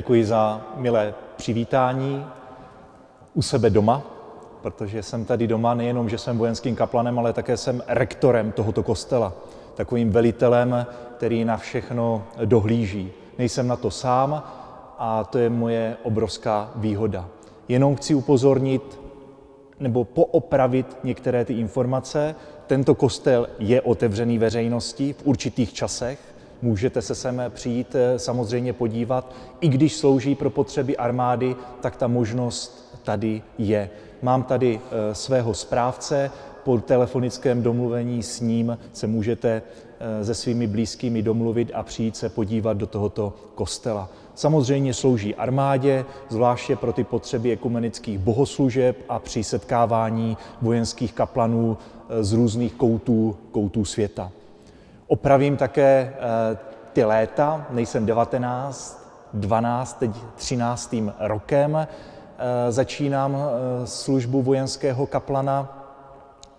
Děkuji za milé přivítání u sebe doma, protože jsem tady doma nejenom, že jsem vojenským kaplanem, ale také jsem rektorem tohoto kostela, takovým velitelem, který na všechno dohlíží. Nejsem na to sám a to je moje obrovská výhoda. Jenom chci upozornit nebo poopravit některé ty informace. Tento kostel je otevřený veřejnosti v určitých časech, Můžete se sem přijít eh, samozřejmě podívat. I když slouží pro potřeby armády, tak ta možnost tady je. Mám tady eh, svého správce, po telefonickém domluvení s ním se můžete eh, se svými blízkými domluvit a přijít se podívat do tohoto kostela. Samozřejmě slouží armádě, zvláště pro ty potřeby ekumenických bohoslužeb a při setkávání vojenských kaplanů z různých koutů, koutů světa. Opravím také eh, ty léta, nejsem 19, 12, teď 13. rokem eh, začínám eh, službu vojenského kaplana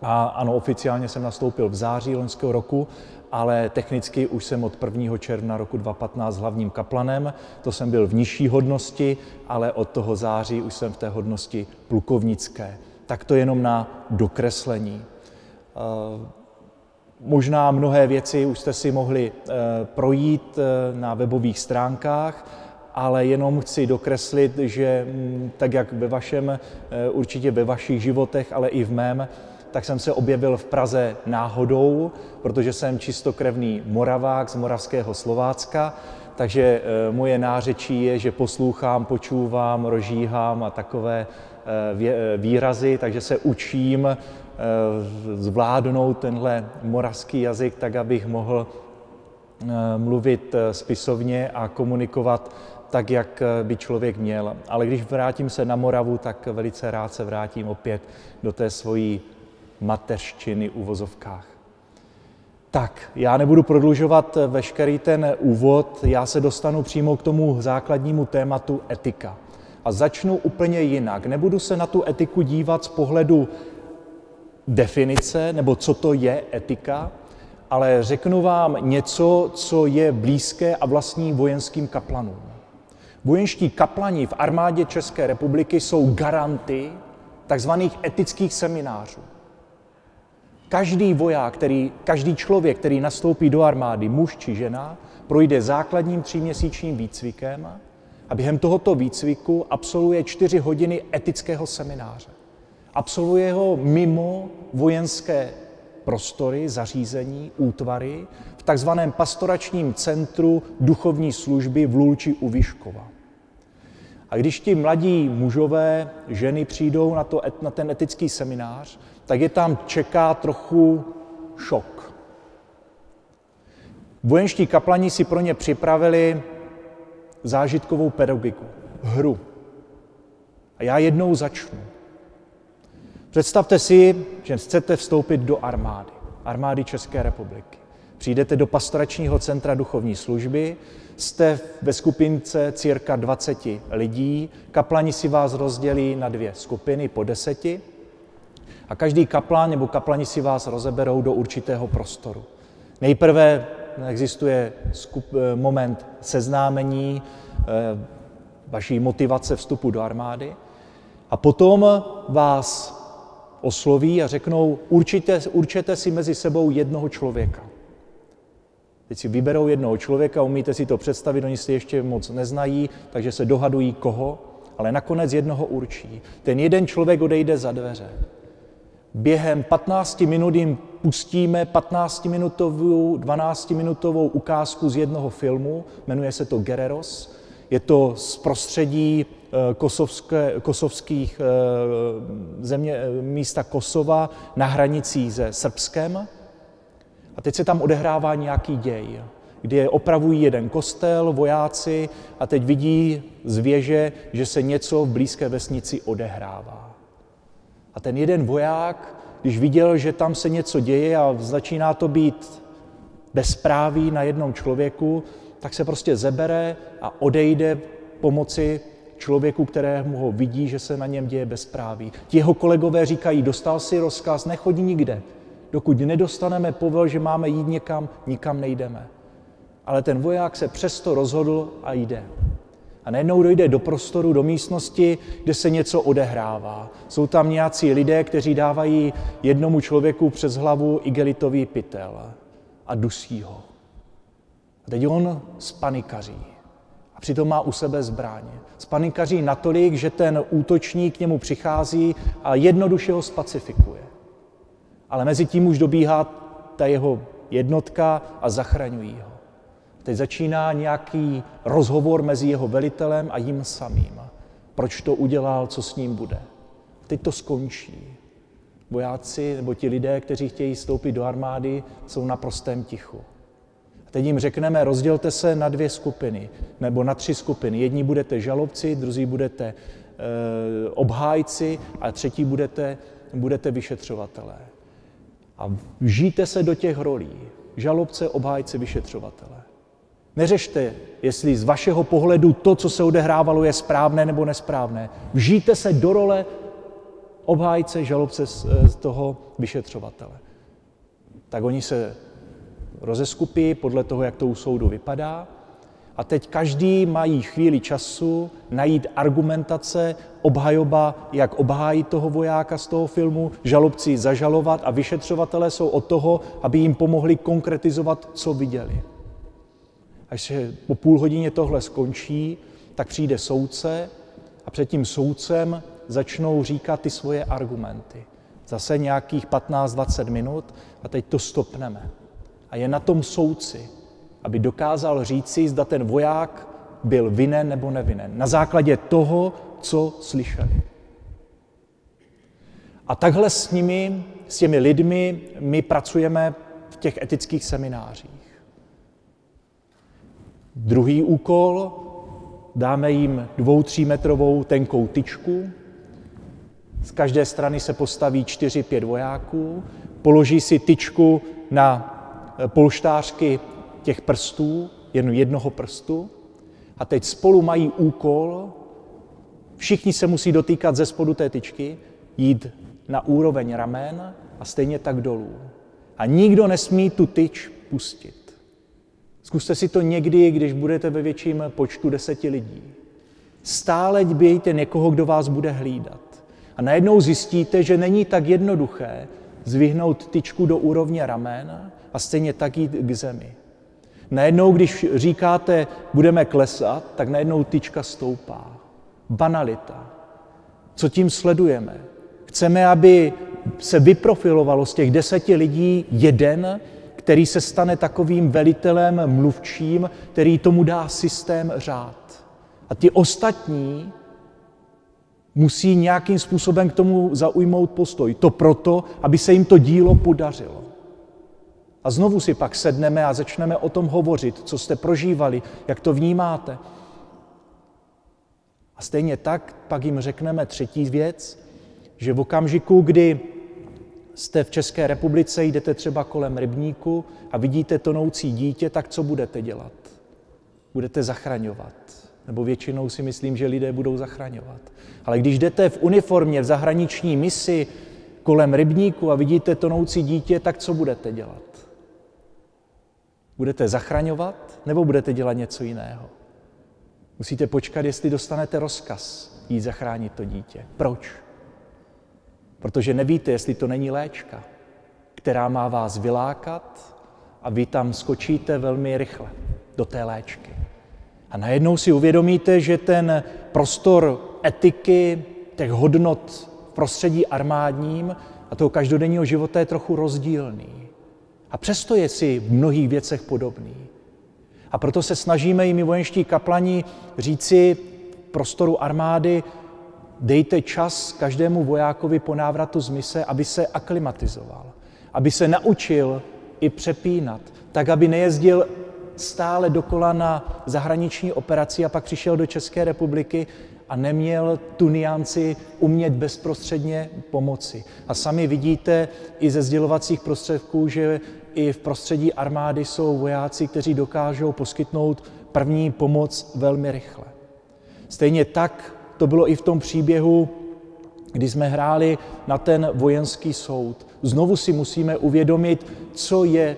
a ano, oficiálně jsem nastoupil v září loňského roku, ale technicky už jsem od 1. června roku 2015 hlavním kaplanem. To jsem byl v nižší hodnosti, ale od toho září už jsem v té hodnosti plukovnické. Tak to jenom na dokreslení. Možná mnohé věci už jste si mohli eh, projít eh, na webových stránkách, ale jenom chci dokreslit, že mm, tak jak ve vašem, eh, určitě ve vašich životech, ale i v mém, tak jsem se objevil v Praze náhodou, protože jsem čistokrevný moravák z moravského Slovácka, takže moje nářečí je, že poslouchám, počúvám, rožíhám a takové výrazy, takže se učím zvládnout tenhle moravský jazyk tak, abych mohl eh, mluvit eh, spisovně a komunikovat tak, jak by člověk měl. Ale když vrátím se na Moravu, tak velice rád se vrátím opět do té svojí mateřštiny u vozovkách. Tak, já nebudu prodlužovat veškerý ten úvod, já se dostanu přímo k tomu základnímu tématu etika. A začnu úplně jinak. Nebudu se na tu etiku dívat z pohledu definice, nebo co to je etika, ale řeknu vám něco, co je blízké a vlastní vojenským kaplanům. Vojenští kaplani v armádě České republiky jsou garanty takzvaných etických seminářů. Každý voják, který, každý člověk, který nastoupí do armády, muž či žena, projde základním tříměsíčním výcvikem a během tohoto výcviku absolvuje čtyři hodiny etického semináře. Absolvuje ho mimo vojenské prostory, zařízení, útvary v takzvaném pastoračním centru duchovní služby v Lulči u Vyškova. A když ti mladí mužové, ženy přijdou na, to, na ten etický seminář, tak je tam čeká trochu šok. Vojenští kaplani si pro ně připravili zážitkovou pedagogiku, hru. A já jednou začnu. Představte si, že chcete vstoupit do armády, armády České republiky. Přijdete do pastoračního centra duchovní služby, jste ve skupince cirka 20 lidí, kaplani si vás rozdělí na dvě skupiny po deseti a každý kaplan nebo kaplani si vás rozeberou do určitého prostoru. Nejprve existuje moment seznámení, eh, vaší motivace vstupu do armády a potom vás osloví a řeknou, určitě, určete si mezi sebou jednoho člověka. Teď si vyberou jednoho člověka, umíte si to představit, oni si ještě moc neznají, takže se dohadují koho, ale nakonec jednoho určí. Ten jeden člověk odejde za dveře. Během 15 minut jim pustíme 15-minutovou, 12-minutovou ukázku z jednoho filmu, jmenuje se to Gereros. Je to z prostředí Eh, kosovské, kosovských eh, země, eh, místa Kosova na hranicích se Srbskem. A teď se tam odehrává nějaký děj. kdy opravují jeden kostel, vojáci, a teď vidí z věže, že se něco v blízké vesnici odehrává. A ten jeden voják, když viděl, že tam se něco děje a začíná to být bezpráví na jednom člověku, tak se prostě zebere a odejde pomoci člověku, kterému ho vidí, že se na něm děje bezpráví. Ti jeho kolegové říkají, dostal si rozkaz, nechodí nikde. Dokud nedostaneme povel, že máme jít někam, nikam nejdeme. Ale ten voják se přesto rozhodl a jde. A najednou dojde do prostoru, do místnosti, kde se něco odehrává. Jsou tam nějací lidé, kteří dávají jednomu člověku přes hlavu igelitový pytel a dusí ho. A teď on spanikaří. A přitom má u sebe zbraně. Spanikaří natolik, že ten útočník k němu přichází a jednoduše ho spacifikuje. Ale mezi tím už dobíhá ta jeho jednotka a zachraňují ho. Teď začíná nějaký rozhovor mezi jeho velitelem a jím samým. Proč to udělal, co s ním bude. Teď to skončí. Vojáci nebo ti lidé, kteří chtějí stoupit do armády, jsou na prostém tichu. Teď jim řekneme, rozdělte se na dvě skupiny, nebo na tři skupiny. Jedni budete žalobci, druzí budete e, obhájci a třetí budete, budete vyšetřovatelé. A vžijte se do těch rolí. Žalobce, obhájce, vyšetřovatelé. Neřešte, jestli z vašeho pohledu to, co se odehrávalo, je správné nebo nesprávné. Vžijte se do role obhájce, žalobce z toho vyšetřovatele. Tak oni se rozeskupí podle toho, jak to u soudu vypadá. A teď každý mají chvíli času najít argumentace, obhajoba, jak obhájit toho vojáka z toho filmu, žalobci zažalovat a vyšetřovatelé jsou od toho, aby jim pomohli konkretizovat, co viděli. Až se po půl hodině tohle skončí, tak přijde soudce a před tím soudcem začnou říkat ty svoje argumenty. Zase nějakých 15-20 minut a teď to stopneme. A je na tom soudci, aby dokázal říci, zda ten voják byl vinen nebo nevinen. Na základě toho, co slyšeli. A takhle s nimi, s těmi lidmi, my pracujeme v těch etických seminářích. Druhý úkol, dáme jim dvou, třímetrovou tenkou tyčku, z každé strany se postaví čtyři, pět vojáků, položí si tyčku na polštářky těch prstů, jen jednoho prstu, a teď spolu mají úkol, všichni se musí dotýkat ze spodu té tyčky, jít na úroveň ramen a stejně tak dolů. A nikdo nesmí tu tyč pustit. Zkuste si to někdy, když budete ve větším počtu deseti lidí. Stále dbějte někoho, kdo vás bude hlídat. A najednou zjistíte, že není tak jednoduché zvyhnout tyčku do úrovně ramen a stejně tak jít k zemi. Najednou, když říkáte, budeme klesat, tak najednou tyčka stoupá. Banalita. Co tím sledujeme? Chceme, aby se vyprofilovalo z těch deseti lidí jeden, který se stane takovým velitelem, mluvčím, který tomu dá systém řád. A ti ostatní musí nějakým způsobem k tomu zaujmout postoj. To proto, aby se jim to dílo podařilo. A znovu si pak sedneme a začneme o tom hovořit, co jste prožívali, jak to vnímáte. A stejně tak pak jim řekneme třetí věc, že v okamžiku, kdy jste v České republice, jdete třeba kolem rybníku a vidíte tonoucí dítě, tak co budete dělat? Budete zachraňovat. Nebo většinou si myslím, že lidé budou zachraňovat. Ale když jdete v uniformě v zahraniční misi kolem rybníku a vidíte tonoucí dítě, tak co budete dělat? Budete zachraňovat nebo budete dělat něco jiného? Musíte počkat, jestli dostanete rozkaz jít zachránit to dítě. Proč? Protože nevíte, jestli to není léčka, která má vás vylákat a vy tam skočíte velmi rychle do té léčky. A najednou si uvědomíte, že ten prostor etiky, těch hodnot v prostředí armádním a toho každodenního života je trochu rozdílný. A přesto je si v mnohých věcech podobný. A proto se snažíme i my vojenští kaplani říci prostoru armády, dejte čas každému vojákovi po návratu z mise, aby se aklimatizoval, aby se naučil i přepínat, tak aby nejezdil stále dokola na zahraniční operaci a pak přišel do České republiky a neměl tu nianci umět bezprostředně pomoci. A sami vidíte i ze sdělovacích prostředků, že i v prostředí armády jsou vojáci, kteří dokážou poskytnout první pomoc velmi rychle. Stejně tak to bylo i v tom příběhu, kdy jsme hráli na ten vojenský soud. Znovu si musíme uvědomit, co je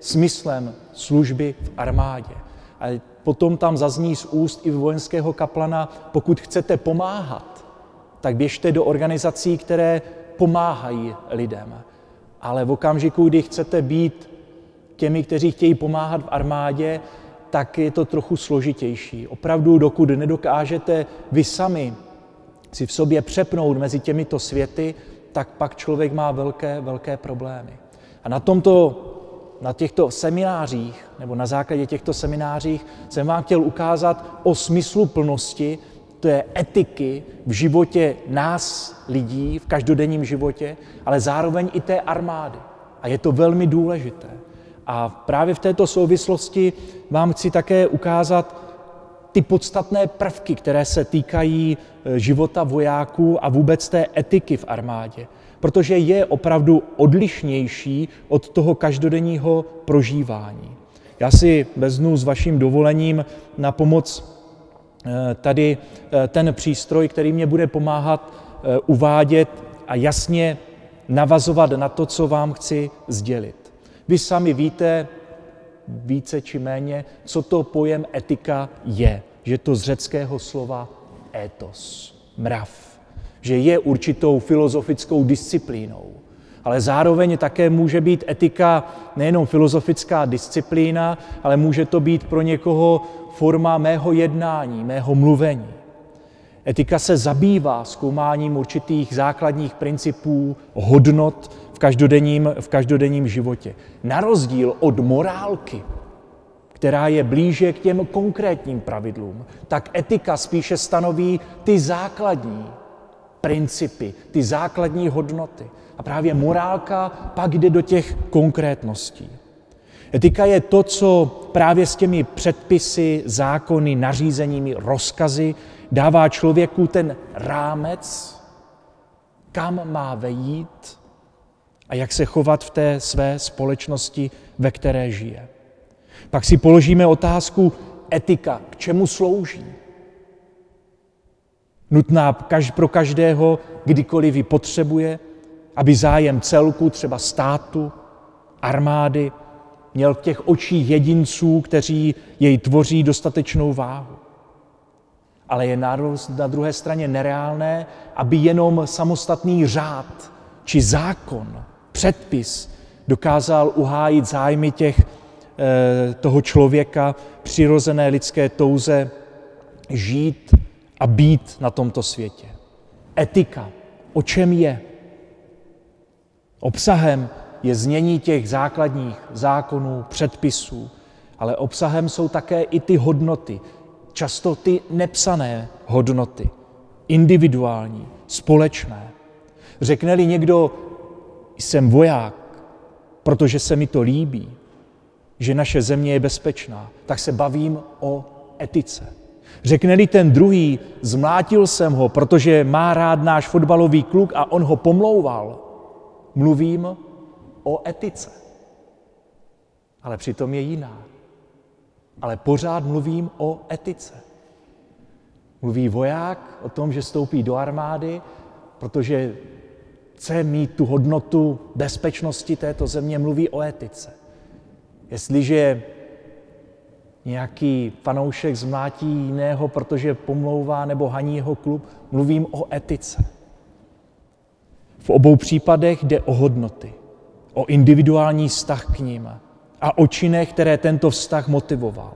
smyslem služby v armádě. A potom tam zazní z úst i vojenského kaplana, pokud chcete pomáhat, tak běžte do organizací, které pomáhají lidem. Ale v okamžiku, kdy chcete být těmi, kteří chtějí pomáhat v armádě, tak je to trochu složitější. Opravdu, dokud nedokážete vy sami si v sobě přepnout mezi těmito světy, tak pak člověk má velké, velké problémy. A na tomto na těchto seminářích, nebo na základě těchto seminářích, jsem vám chtěl ukázat o smyslu plnosti, je etiky v životě nás, lidí, v každodenním životě, ale zároveň i té armády. A je to velmi důležité. A právě v této souvislosti vám chci také ukázat ty podstatné prvky, které se týkají e, života vojáků a vůbec té etiky v armádě protože je opravdu odlišnější od toho každodenního prožívání. Já si veznu s vaším dovolením na pomoc eh, tady eh, ten přístroj, který mě bude pomáhat eh, uvádět a jasně navazovat na to, co vám chci sdělit. Vy sami víte více či méně, co to pojem etika je, že to z řeckého slova etos, mrav že je určitou filozofickou disciplínou. Ale zároveň také může být etika nejenom filozofická disciplína, ale může to být pro někoho forma mého jednání, mého mluvení. Etika se zabývá zkoumáním určitých základních principů, hodnot v každodenním, v každodenním životě. Na rozdíl od morálky, která je blíže k těm konkrétním pravidlům, tak etika spíše stanoví ty základní principy, ty základní hodnoty. A právě morálka pak jde do těch konkrétností. Etika je to, co právě s těmi předpisy, zákony, nařízeními, rozkazy dává člověku ten rámec, kam má vejít a jak se chovat v té své společnosti, ve které žije. Pak si položíme otázku, etika, k čemu slouží? Nutná pro každého, kdykoliv ji potřebuje, aby zájem celku, třeba státu, armády, měl v těch očích jedinců, kteří jej tvoří, dostatečnou váhu. Ale je na druhé straně nereálné, aby jenom samostatný řád či zákon, předpis dokázal uhájit zájmy těch, eh, toho člověka, přirozené lidské touze žít a být na tomto světě. Etika, o čem je? Obsahem je znění těch základních zákonů, předpisů, ale obsahem jsou také i ty hodnoty, často ty nepsané hodnoty, individuální, společné. Řekne-li někdo, jsem voják, protože se mi to líbí, že naše země je bezpečná, tak se bavím o etice. Řekne-li ten druhý, zmlátil jsem ho, protože má rád náš fotbalový kluk a on ho pomlouval, mluvím o etice. Ale přitom je jiná. Ale pořád mluvím o etice. Mluví voják o tom, že stoupí do armády, protože chce mít tu hodnotu bezpečnosti této země, mluví o etice. Jestliže nějaký fanoušek zmlátí jiného, protože pomlouvá nebo haní jeho klub. Mluvím o etice. V obou případech jde o hodnoty, o individuální vztah k ním a o činech, které tento vztah motivoval.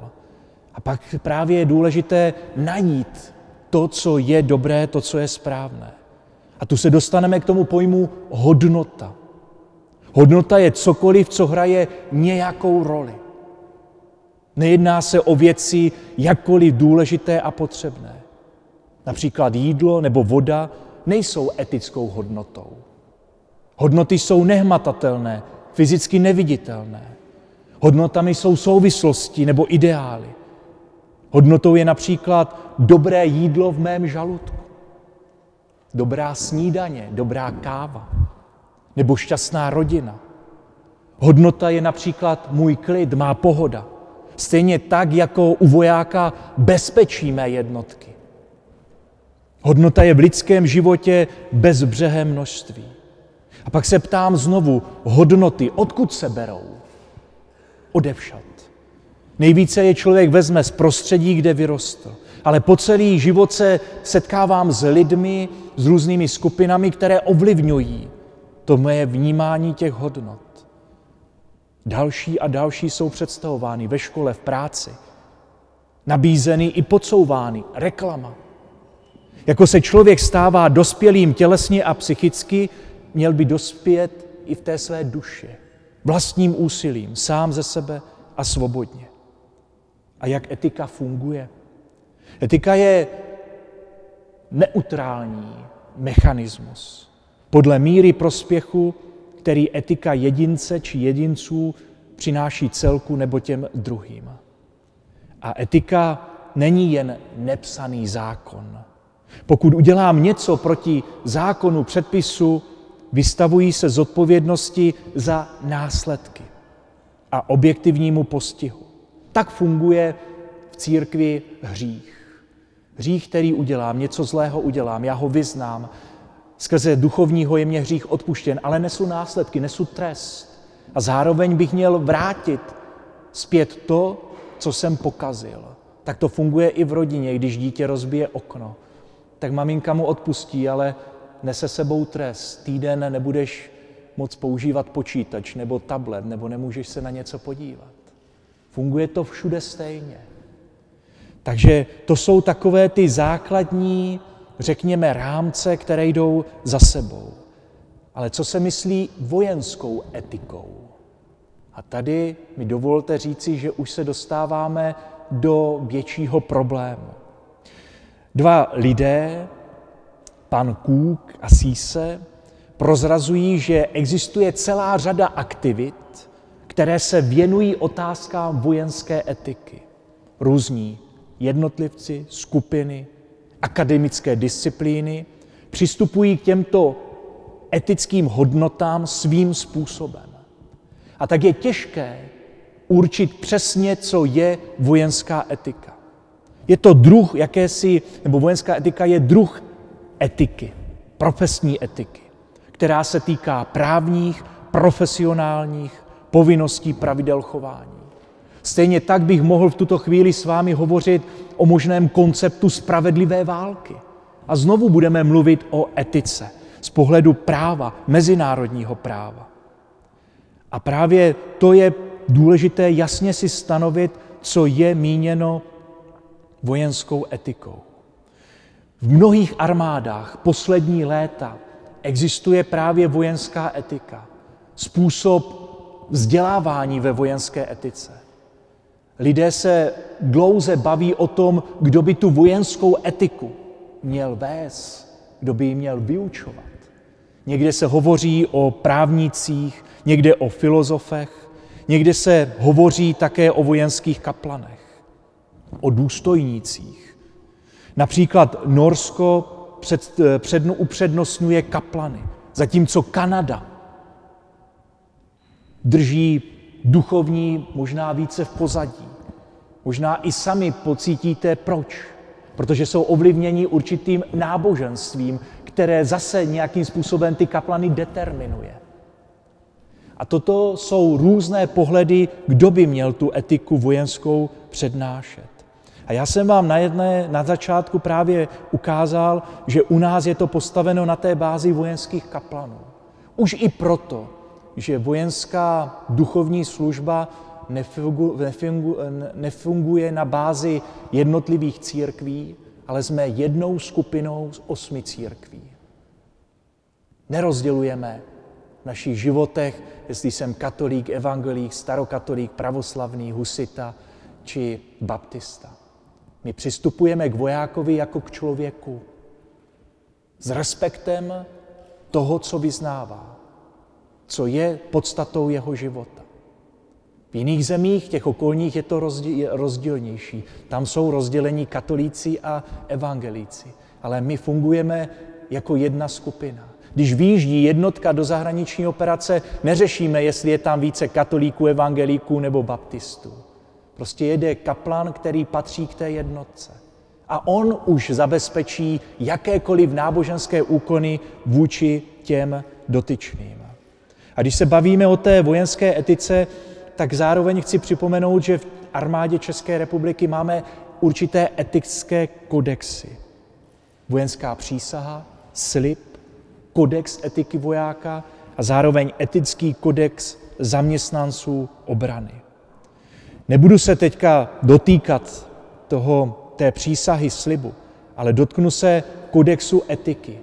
A pak právě je důležité najít to, co je dobré, to, co je správné. A tu se dostaneme k tomu pojmu hodnota. Hodnota je cokoliv, co hraje nějakou roli. Nejedná se o věci jakkoliv důležité a potřebné. Například jídlo nebo voda nejsou etickou hodnotou. Hodnoty jsou nehmatatelné, fyzicky neviditelné. Hodnotami jsou souvislosti nebo ideály. Hodnotou je například dobré jídlo v mém žaludku, dobrá snídaně, dobrá káva nebo šťastná rodina. Hodnota je například můj klid, má pohoda. Stejně tak, jako u vojáka bezpečí mé jednotky. Hodnota je v lidském životě bezbřehé množství. A pak se ptám znovu, hodnoty, odkud se berou? Odevšat. Nejvíce je člověk vezme z prostředí, kde vyrostl. Ale po celý život se setkávám s lidmi, s různými skupinami, které ovlivňují to moje vnímání těch hodnot. Další a další jsou představovány ve škole, v práci. Nabízeny i podsouvány. Reklama. Jako se člověk stává dospělým tělesně a psychicky, měl by dospět i v té své duši. Vlastním úsilím, sám ze sebe a svobodně. A jak etika funguje? Etika je neutrální mechanismus. Podle míry prospěchu, který etika jedince či jedinců přináší celku nebo těm druhým. A etika není jen nepsaný zákon. Pokud udělám něco proti zákonu, předpisu, vystavují se zodpovědnosti za následky a objektivnímu postihu. Tak funguje v církvi hřích. Hřích, který udělám, něco zlého udělám, já ho vyznám. Skrze duchovního je mě hřích odpuštěn, ale nesu následky, nesu trest. A zároveň bych měl vrátit zpět to, co jsem pokazil. Tak to funguje i v rodině, když dítě rozbije okno. Tak maminka mu odpustí, ale nese sebou trest. Týden nebudeš moc používat počítač nebo tablet, nebo nemůžeš se na něco podívat. Funguje to všude stejně. Takže to jsou takové ty základní, řekněme, rámce, které jdou za sebou. Ale co se myslí vojenskou etikou? A tady mi dovolte říci, že už se dostáváme do většího problému. Dva lidé, pan Kůk a Síse, prozrazují, že existuje celá řada aktivit, které se věnují otázkám vojenské etiky. Různí jednotlivci, skupiny, akademické disciplíny přistupují k těmto etickým hodnotám svým způsobem. A tak je těžké určit přesně, co je vojenská etika. Je to druh jakési, nebo vojenská etika je druh etiky, profesní etiky, která se týká právních, profesionálních povinností, pravidel chování. Stejně tak bych mohl v tuto chvíli s vámi hovořit o možném konceptu spravedlivé války. A znovu budeme mluvit o etice z pohledu práva, mezinárodního práva. A právě to je důležité jasně si stanovit, co je míněno vojenskou etikou. V mnohých armádách poslední léta existuje právě vojenská etika, způsob vzdělávání ve vojenské etice. Lidé se dlouze baví o tom, kdo by tu vojenskou etiku měl vést, kdo by ji měl vyučovat. Někde se hovoří o právnících, někde o filozofech, někde se hovoří také o vojenských kaplanech, o důstojnících. Například Norsko před, předno, upřednostňuje kaplany, zatímco Kanada drží duchovní možná více v pozadí. Možná i sami pocítíte proč. Protože jsou ovlivněni určitým náboženstvím, které zase nějakým způsobem ty kaplany determinuje. A toto jsou různé pohledy, kdo by měl tu etiku vojenskou přednášet. A já jsem vám na jedné na začátku právě ukázal, že u nás je to postaveno na té bázi vojenských kaplanů. Už i proto, že vojenská duchovní služba nefunguje na bázi jednotlivých církví, ale jsme jednou skupinou z osmi církví. Nerozdělujeme v našich životech, jestli jsem katolík, evangelík, starokatolík, pravoslavný, husita či baptista. My přistupujeme k vojákovi jako k člověku s respektem toho, co vyznává, co je podstatou jeho života. V jiných zemích, těch okolních, je to rozdílnější. Tam jsou rozdělení katolíci a evangelíci. Ale my fungujeme jako jedna skupina. Když výjíždí jednotka do zahraniční operace, neřešíme, jestli je tam více katolíků, evangelíků nebo baptistů. Prostě jede kaplan, který patří k té jednotce. A on už zabezpečí jakékoliv náboženské úkony vůči těm dotyčným. A když se bavíme o té vojenské etice, tak zároveň chci připomenout, že v armádě České republiky máme určité etické kodexy. Vojenská přísaha, slib, kodex etiky vojáka a zároveň etický kodex zaměstnanců obrany. Nebudu se teďka dotýkat toho, té přísahy slibu, ale dotknu se kodexu etiky,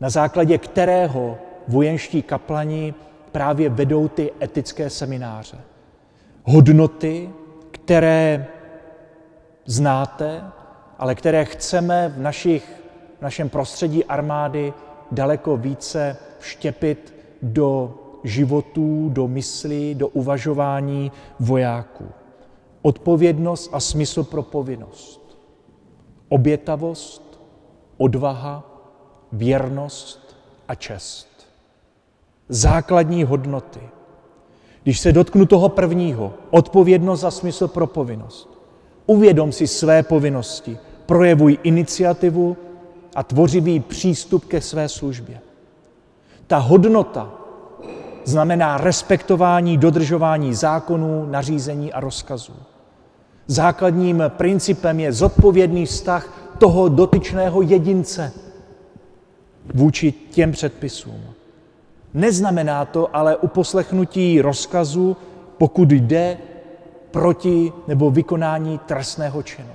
na základě kterého vojenští kaplani právě vedou ty etické semináře. Hodnoty, které znáte, ale které chceme v, našich, v našem prostředí armády daleko více vštěpit do životů, do myslí, do uvažování vojáků. Odpovědnost a smysl pro povinnost. Obětavost, odvaha, věrnost a čest. Základní hodnoty. Když se dotknu toho prvního, odpovědnost za smysl pro povinnost. Uvědom si své povinnosti, projevuj iniciativu a tvořivý přístup ke své službě. Ta hodnota znamená respektování, dodržování zákonů, nařízení a rozkazů. Základním principem je zodpovědný vztah toho dotyčného jedince vůči těm předpisům. Neznamená to ale uposlechnutí rozkazu, pokud jde proti nebo vykonání trestného činu.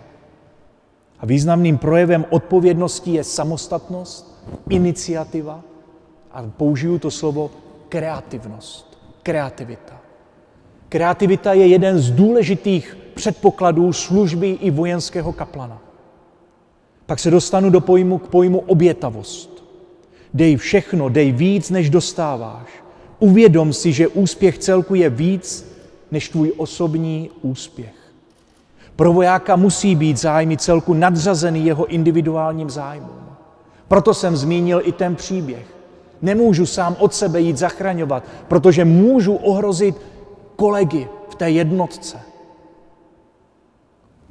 A významným projevem odpovědnosti je samostatnost, iniciativa a použiju to slovo kreativnost, kreativita. Kreativita je jeden z důležitých předpokladů služby i vojenského kaplana. Pak se dostanu do pojmu k pojmu obětavost. Dej všechno, dej víc, než dostáváš. Uvědom si, že úspěch celku je víc než tvůj osobní úspěch. Pro vojáka musí být zájmy celku nadřazený jeho individuálním zájmům. Proto jsem zmínil i ten příběh. Nemůžu sám od sebe jít zachraňovat, protože můžu ohrozit kolegy v té jednotce.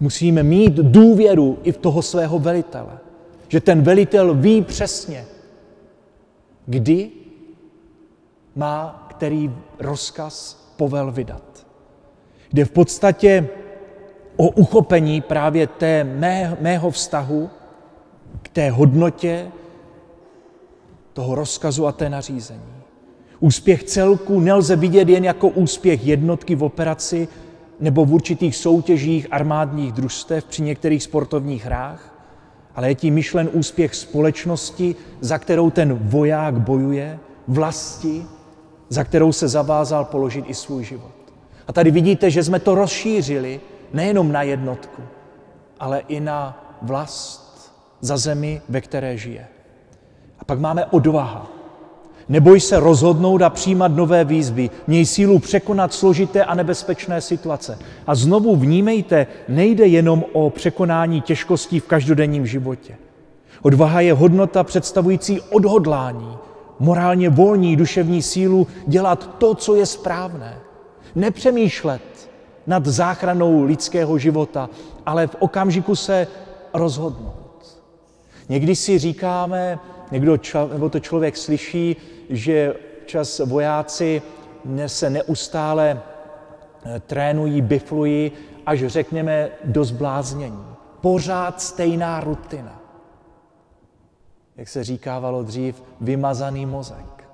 Musíme mít důvěru i v toho svého velitele. Že ten velitel ví přesně, kdy má který rozkaz povel vydat. Jde v podstatě o uchopení právě té mé, mého vztahu k té hodnotě toho rozkazu a té nařízení. Úspěch celku nelze vidět jen jako úspěch jednotky v operaci nebo v určitých soutěžích armádních družstev při některých sportovních hrách, ale je tím myšlen úspěch společnosti, za kterou ten voják bojuje, vlasti, za kterou se zavázal položit i svůj život. A tady vidíte, že jsme to rozšířili nejenom na jednotku, ale i na vlast za zemi, ve které žije. A pak máme odvaha. Neboj se rozhodnout a přijímat nové výzvy. Měj sílu překonat složité a nebezpečné situace. A znovu vnímejte, nejde jenom o překonání těžkostí v každodenním životě. Odvaha je hodnota představující odhodlání, morálně volní duševní sílu dělat to, co je správné. Nepřemýšlet nad záchranou lidského života, ale v okamžiku se rozhodnout. Někdy si říkáme, někdo, nebo to člověk slyší, že čas vojáci se neustále eh, trénují, biflují, až řekněme do zbláznění. Pořád stejná rutina. Jak se říkávalo dřív, vymazaný mozek.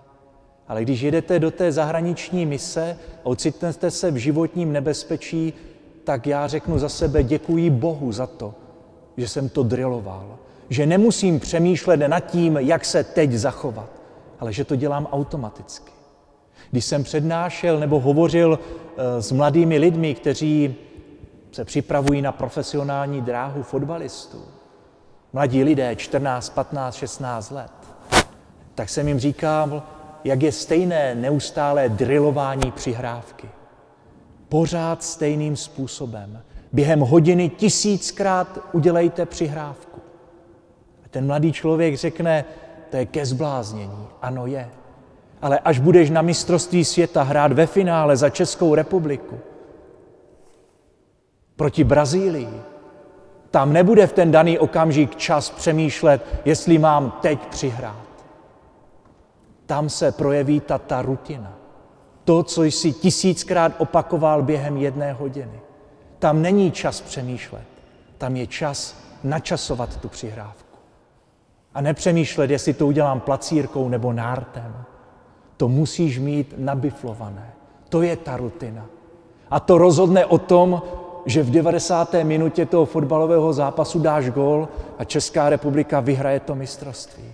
Ale když jedete do té zahraniční mise a ocitnete se v životním nebezpečí, tak já řeknu za sebe děkuji Bohu za to, že jsem to driloval. Že nemusím přemýšlet nad tím, jak se teď zachovat, ale že to dělám automaticky. Když jsem přednášel nebo hovořil eh, s mladými lidmi, kteří se připravují na profesionální dráhu fotbalistů, mladí lidé, 14, 15, 16 let, tak jsem jim říkal, jak je stejné neustálé drilování přihrávky. Pořád stejným způsobem. Během hodiny tisíckrát udělejte přihrávku. Ten mladý člověk řekne, to je ke zbláznění. Ano, je. Ale až budeš na mistrovství světa hrát ve finále za Českou republiku proti Brazílii, tam nebude v ten daný okamžik čas přemýšlet, jestli mám teď přihrát. Tam se projeví ta, ta rutina. To, co jsi tisíckrát opakoval během jedné hodiny. Tam není čas přemýšlet. Tam je čas načasovat tu přihrávku. A nepřemýšlet, jestli to udělám placírkou nebo nártem. To musíš mít nabiflované. To je ta rutina. A to rozhodne o tom, že v 90. minutě toho fotbalového zápasu dáš gól a Česká republika vyhraje to mistrovství.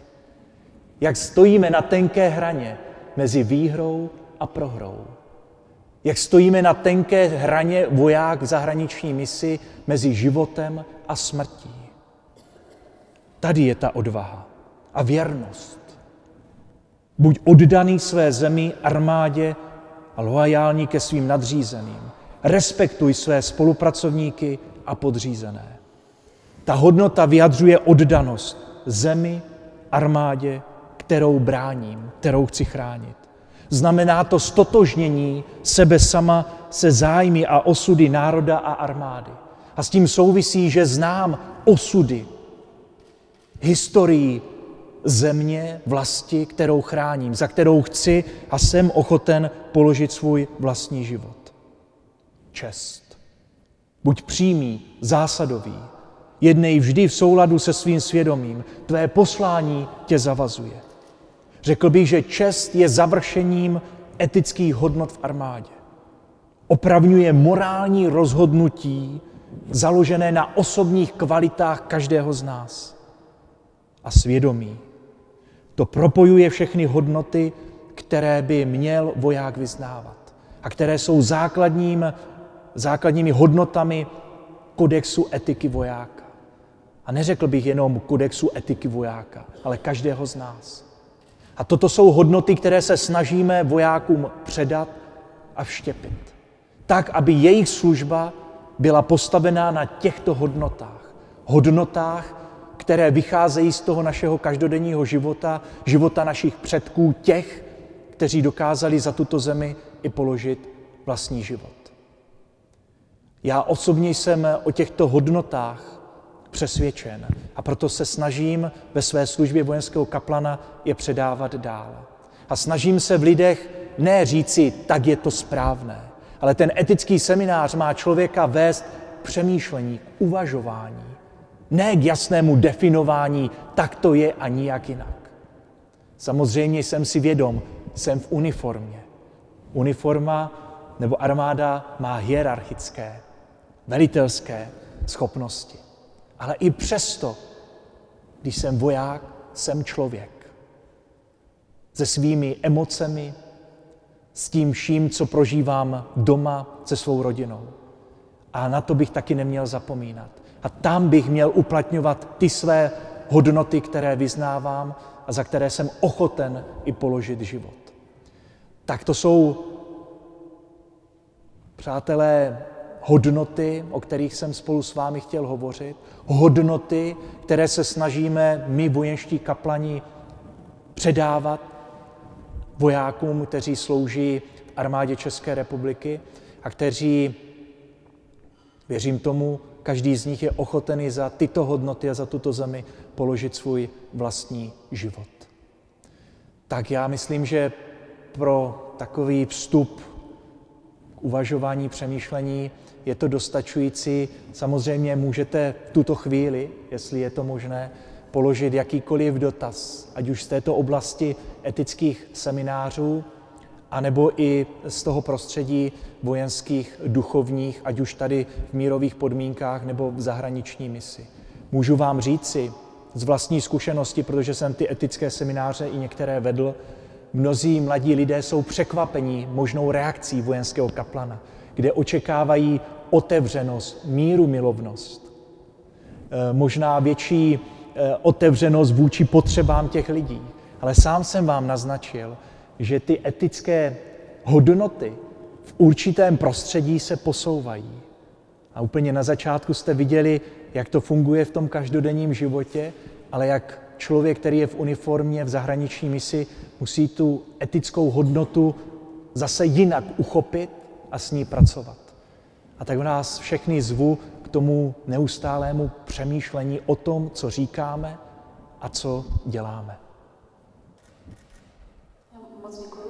Jak stojíme na tenké hraně mezi výhrou a prohrou. Jak stojíme na tenké hraně voják v zahraniční misi mezi životem a smrtí. Tady je ta odvaha a věrnost. Buď oddaný své zemi, armádě a loajální ke svým nadřízeným. Respektuj své spolupracovníky a podřízené. Ta hodnota vyjadřuje oddanost zemi, armádě, kterou bráním, kterou chci chránit. Znamená to stotožnění sebe sama se zájmy a osudy národa a armády. A s tím souvisí, že znám osudy, historii země, vlasti, kterou chráním, za kterou chci a jsem ochoten položit svůj vlastní život. Čest. Buď přímý, zásadový, jednej vždy v souladu se svým svědomím. Tvé poslání tě zavazuje. Řekl bych, že čest je završením etických hodnot v armádě. Opravňuje morální rozhodnutí založené na osobních kvalitách každého z nás. A svědomí. To propojuje všechny hodnoty, které by měl voják vyznávat a které jsou základním, základními hodnotami kodexu etiky vojáka. A neřekl bych jenom kodexu etiky vojáka, ale každého z nás. A toto jsou hodnoty, které se snažíme vojákům předat a vštěpit. Tak, aby jejich služba byla postavená na těchto hodnotách. Hodnotách, které vycházejí z toho našeho každodenního života, života našich předků, těch, kteří dokázali za tuto zemi i položit vlastní život. Já osobně jsem o těchto hodnotách přesvědčen a proto se snažím ve své službě vojenského kaplana je předávat dál. A snažím se v lidech ne říci, tak je to správné, ale ten etický seminář má člověka vést k přemýšlení, k uvažování, ne k jasnému definování, tak to je a nijak jinak. Samozřejmě jsem si vědom, jsem v uniformě. Uniforma nebo armáda má hierarchické, velitelské schopnosti. Ale i přesto, když jsem voják, jsem člověk. Se svými emocemi, s tím vším, co prožívám doma se svou rodinou. A na to bych taky neměl zapomínat. A tam bych měl uplatňovat ty své hodnoty, které vyznávám a za které jsem ochoten i položit život. Tak to jsou, přátelé, hodnoty, o kterých jsem spolu s vámi chtěl hovořit, hodnoty, které se snažíme my, vojenští kaplani, předávat vojákům, kteří slouží v armádě České republiky a kteří, věřím tomu, každý z nich je ochotený za tyto hodnoty a za tuto zemi položit svůj vlastní život. Tak já myslím, že pro takový vstup k uvažování, přemýšlení je to dostačující. Samozřejmě můžete v tuto chvíli, jestli je to možné, položit jakýkoliv dotaz, ať už z této oblasti etických seminářů, anebo i z toho prostředí vojenských, duchovních, ať už tady v mírových podmínkách nebo v zahraniční misi. Můžu vám říci z vlastní zkušenosti, protože jsem ty etické semináře i některé vedl, mnozí mladí lidé jsou překvapení možnou reakcí vojenského kaplana, kde očekávají otevřenost, míru milovnost, eh, možná větší eh, otevřenost vůči potřebám těch lidí. Ale sám jsem vám naznačil, že ty etické hodnoty v určitém prostředí se posouvají. A úplně na začátku jste viděli, jak to funguje v tom každodenním životě, ale jak člověk, který je v uniformě v zahraniční misi, musí tu etickou hodnotu zase jinak uchopit a s ní pracovat. A tak nás všechny zvu k tomu neustálému přemýšlení o tom, co říkáme a co děláme. was we